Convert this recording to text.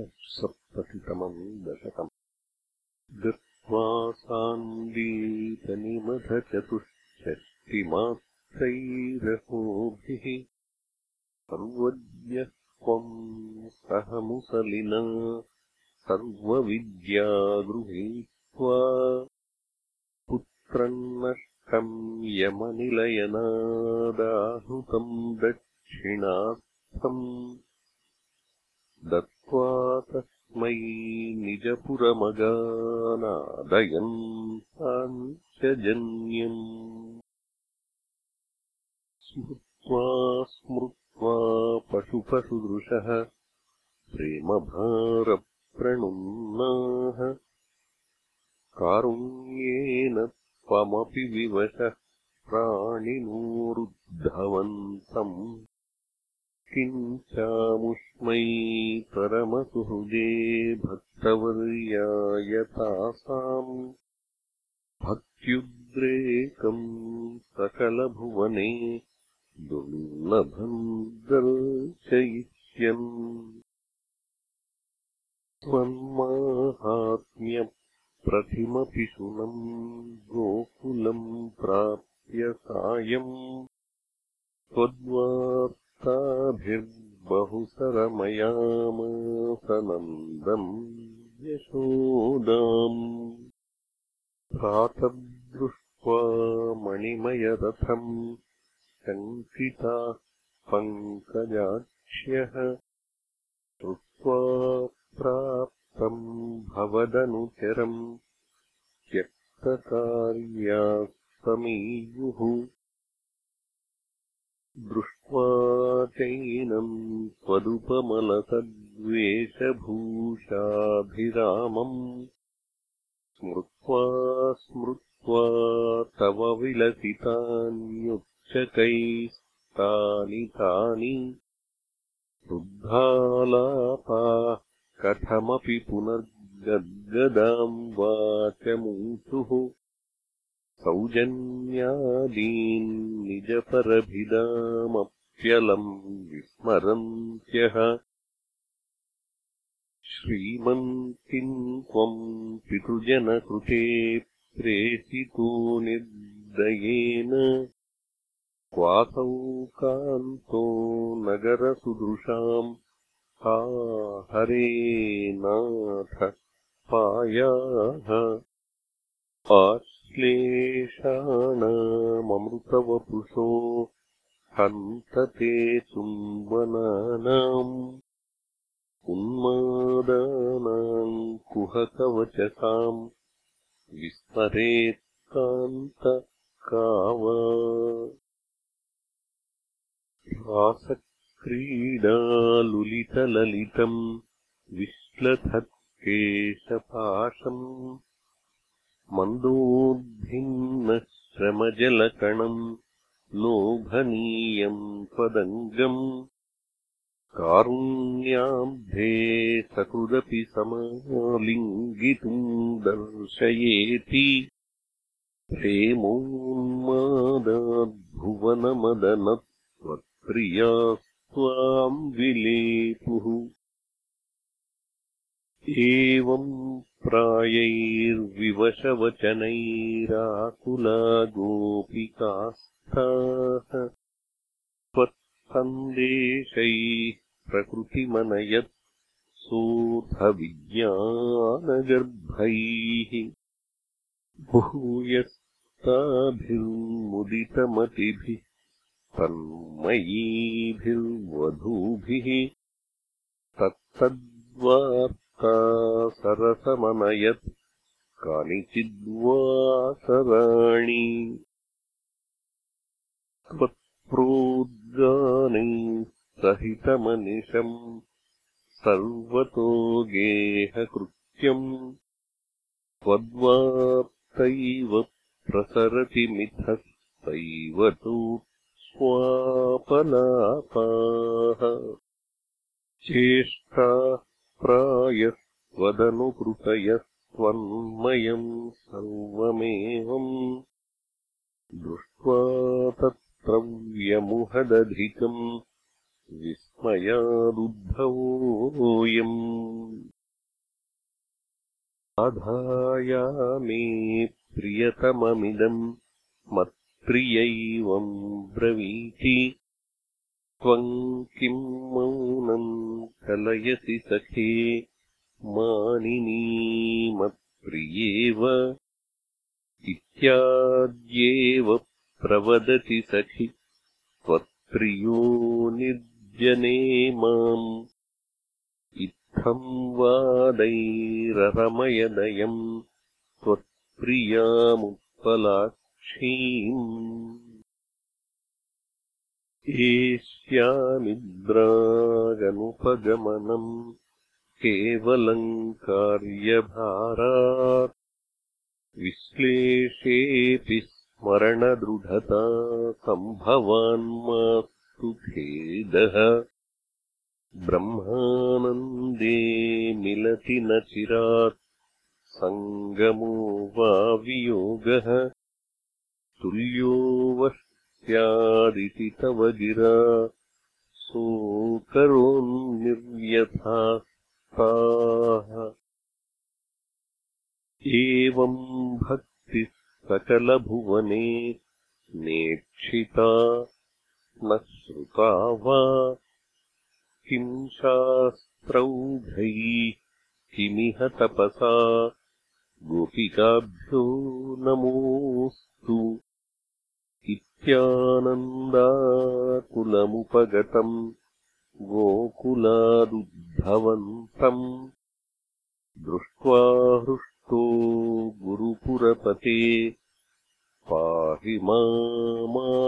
पञ्चसप्ततितमम् दशकम्। गत्वा सान्दीपनिमथचतुष्षष्टिमात्रैरहोभिः सर्वज्ञः त्वम् सह मुसलिना सर्वविद्यागृहीत्वा पुत्रम् नष्टम् यमनिलयनादाहृतम् दक्षिणार्थम् दत्त्वा तस्मै निजपुरमगानादयन् साञ्चजन्यम् स्मृत्वा स्मृत्वा पशुपशुदृशः प्रेमभारप्रणुन्नाः। कारुण्येन त्वमपि विवशः प्राणिनोरुद्धवन्तम् किञ्चामुष्मै परमसुहृदे भक्तवर्याय तासाम् भक्त्युद्रेकम् सकलभुवने दुर्लभम् दर्शयिष्यन्। त्वन्माहात्म्यप्रतिमपिशुनम् गोकुलम् प्राप्य सायम् ताभिर्बहुसरमयामासनन्दम् यशोदाम् प्रातर्दृष्ट्वा मणिमयरथम् शङ्किताः पङ्कजाक्ष्यः श्रुत्वा प्राप्तम् भवदनुचरम् त्यक्तकार्याः समीयुः दृष्ट्वा चैनम् त्वदुपमलतद्वेषभूषाभिरामम् स्मृत्वा स्मृत्वा तव विलसितान्युच्चकैस्तानि तानि वृद्धालापाः कथमपि पुनर्गद्गदाम् वाचमूषुः सौजन्यादीन् निजपरभिदामप्यलम् विस्मरन्त्यः श्रीमन्तिम् त्वम् पितृजनकृते प्रेषितो निर्दयेन। क्वासौ कान्तो नगरसुदृशाम्। हा हरे नाथ पायाः। श्लेषाणाममृतवपुषो हन्तते चुम्बनानाम् उन्मादानाम् कुहकवचसाम् विस्मरेत्कान्तका वा रासक्रीडालुलितललितम् विश्लथत्केशपाशम् मन्दोद्भिन्नश्रमजलकणम् लोभनीयम् त्वदङ्गम् कारुण्याब्धे सकृदपि समालिङ्गितुम् दर्शयेति। प्रेमोन्मादाद्भुवनमदनत्वत्प्रियास्त्वाम् विलेपुः। एवम् प्रायैर्विवशवचनैराकुला गोपिकास्थाः त्वत्सन्देशैः प्रकृतिमनयत् सोऽथविज्ञानगर्भैः भूयस्ताभिर्मुदितमतिभिः तन्मयीभिर्वधूभिः तत्तद्वार् सरसमनयत् कानिचिद्वासराणि त्वत्प्रोद्गानैः सहितमनिशम् सर्वतो गेहकृत्यम् त्वद्वार्तैव प्रसरति मिथः सैवतो स्वापलापाः चेष्टाः प्रायस्त्वदनुकृतयस्त्वन्मयम् सर्वमेवम् दृष्ट्वा तत्रव्यमुहदधिकम् विस्मयादुद्धवोऽयम्। आधायामे प्रियतममिदम् मत्प्रियैवम् ब्रवीति। त्वम् किम् मौनम् कलयसि सखे मानिनीमप्रियेव इत्याद्येव प्रवदति सखि। त्वत्प्रियो निर्जने माम्। इत्थम् वादैररमयदयम् त्वत्प्रियामुत्पलाक्षीम् एष्यामिद्रागनुपगमनम् केवलम् कार्यभारात् विश्लेषेऽपि स्मरणदृढता सम्भवान्मास्तु खेदः ब्रह्मानन्दे मिलति न चिरात् सङ्गमो वा वियोगः तुल्यो स्यादिति तव गिरा सोऽकरोन्निर्व्यथा एवम् भक्तिः सकलभुवने नेक्षिता न श्रुता वा। किम् शास्त्रौघैः किमिह तपसा। गोपिकाभ्यो नमोऽस्तु इत्यानन्दाकुलमुपगतम् गोकुलादुद्भवन्तम् दृष्ट्वा हृष्टो गुरुपुरपते पाहि मामयौघात्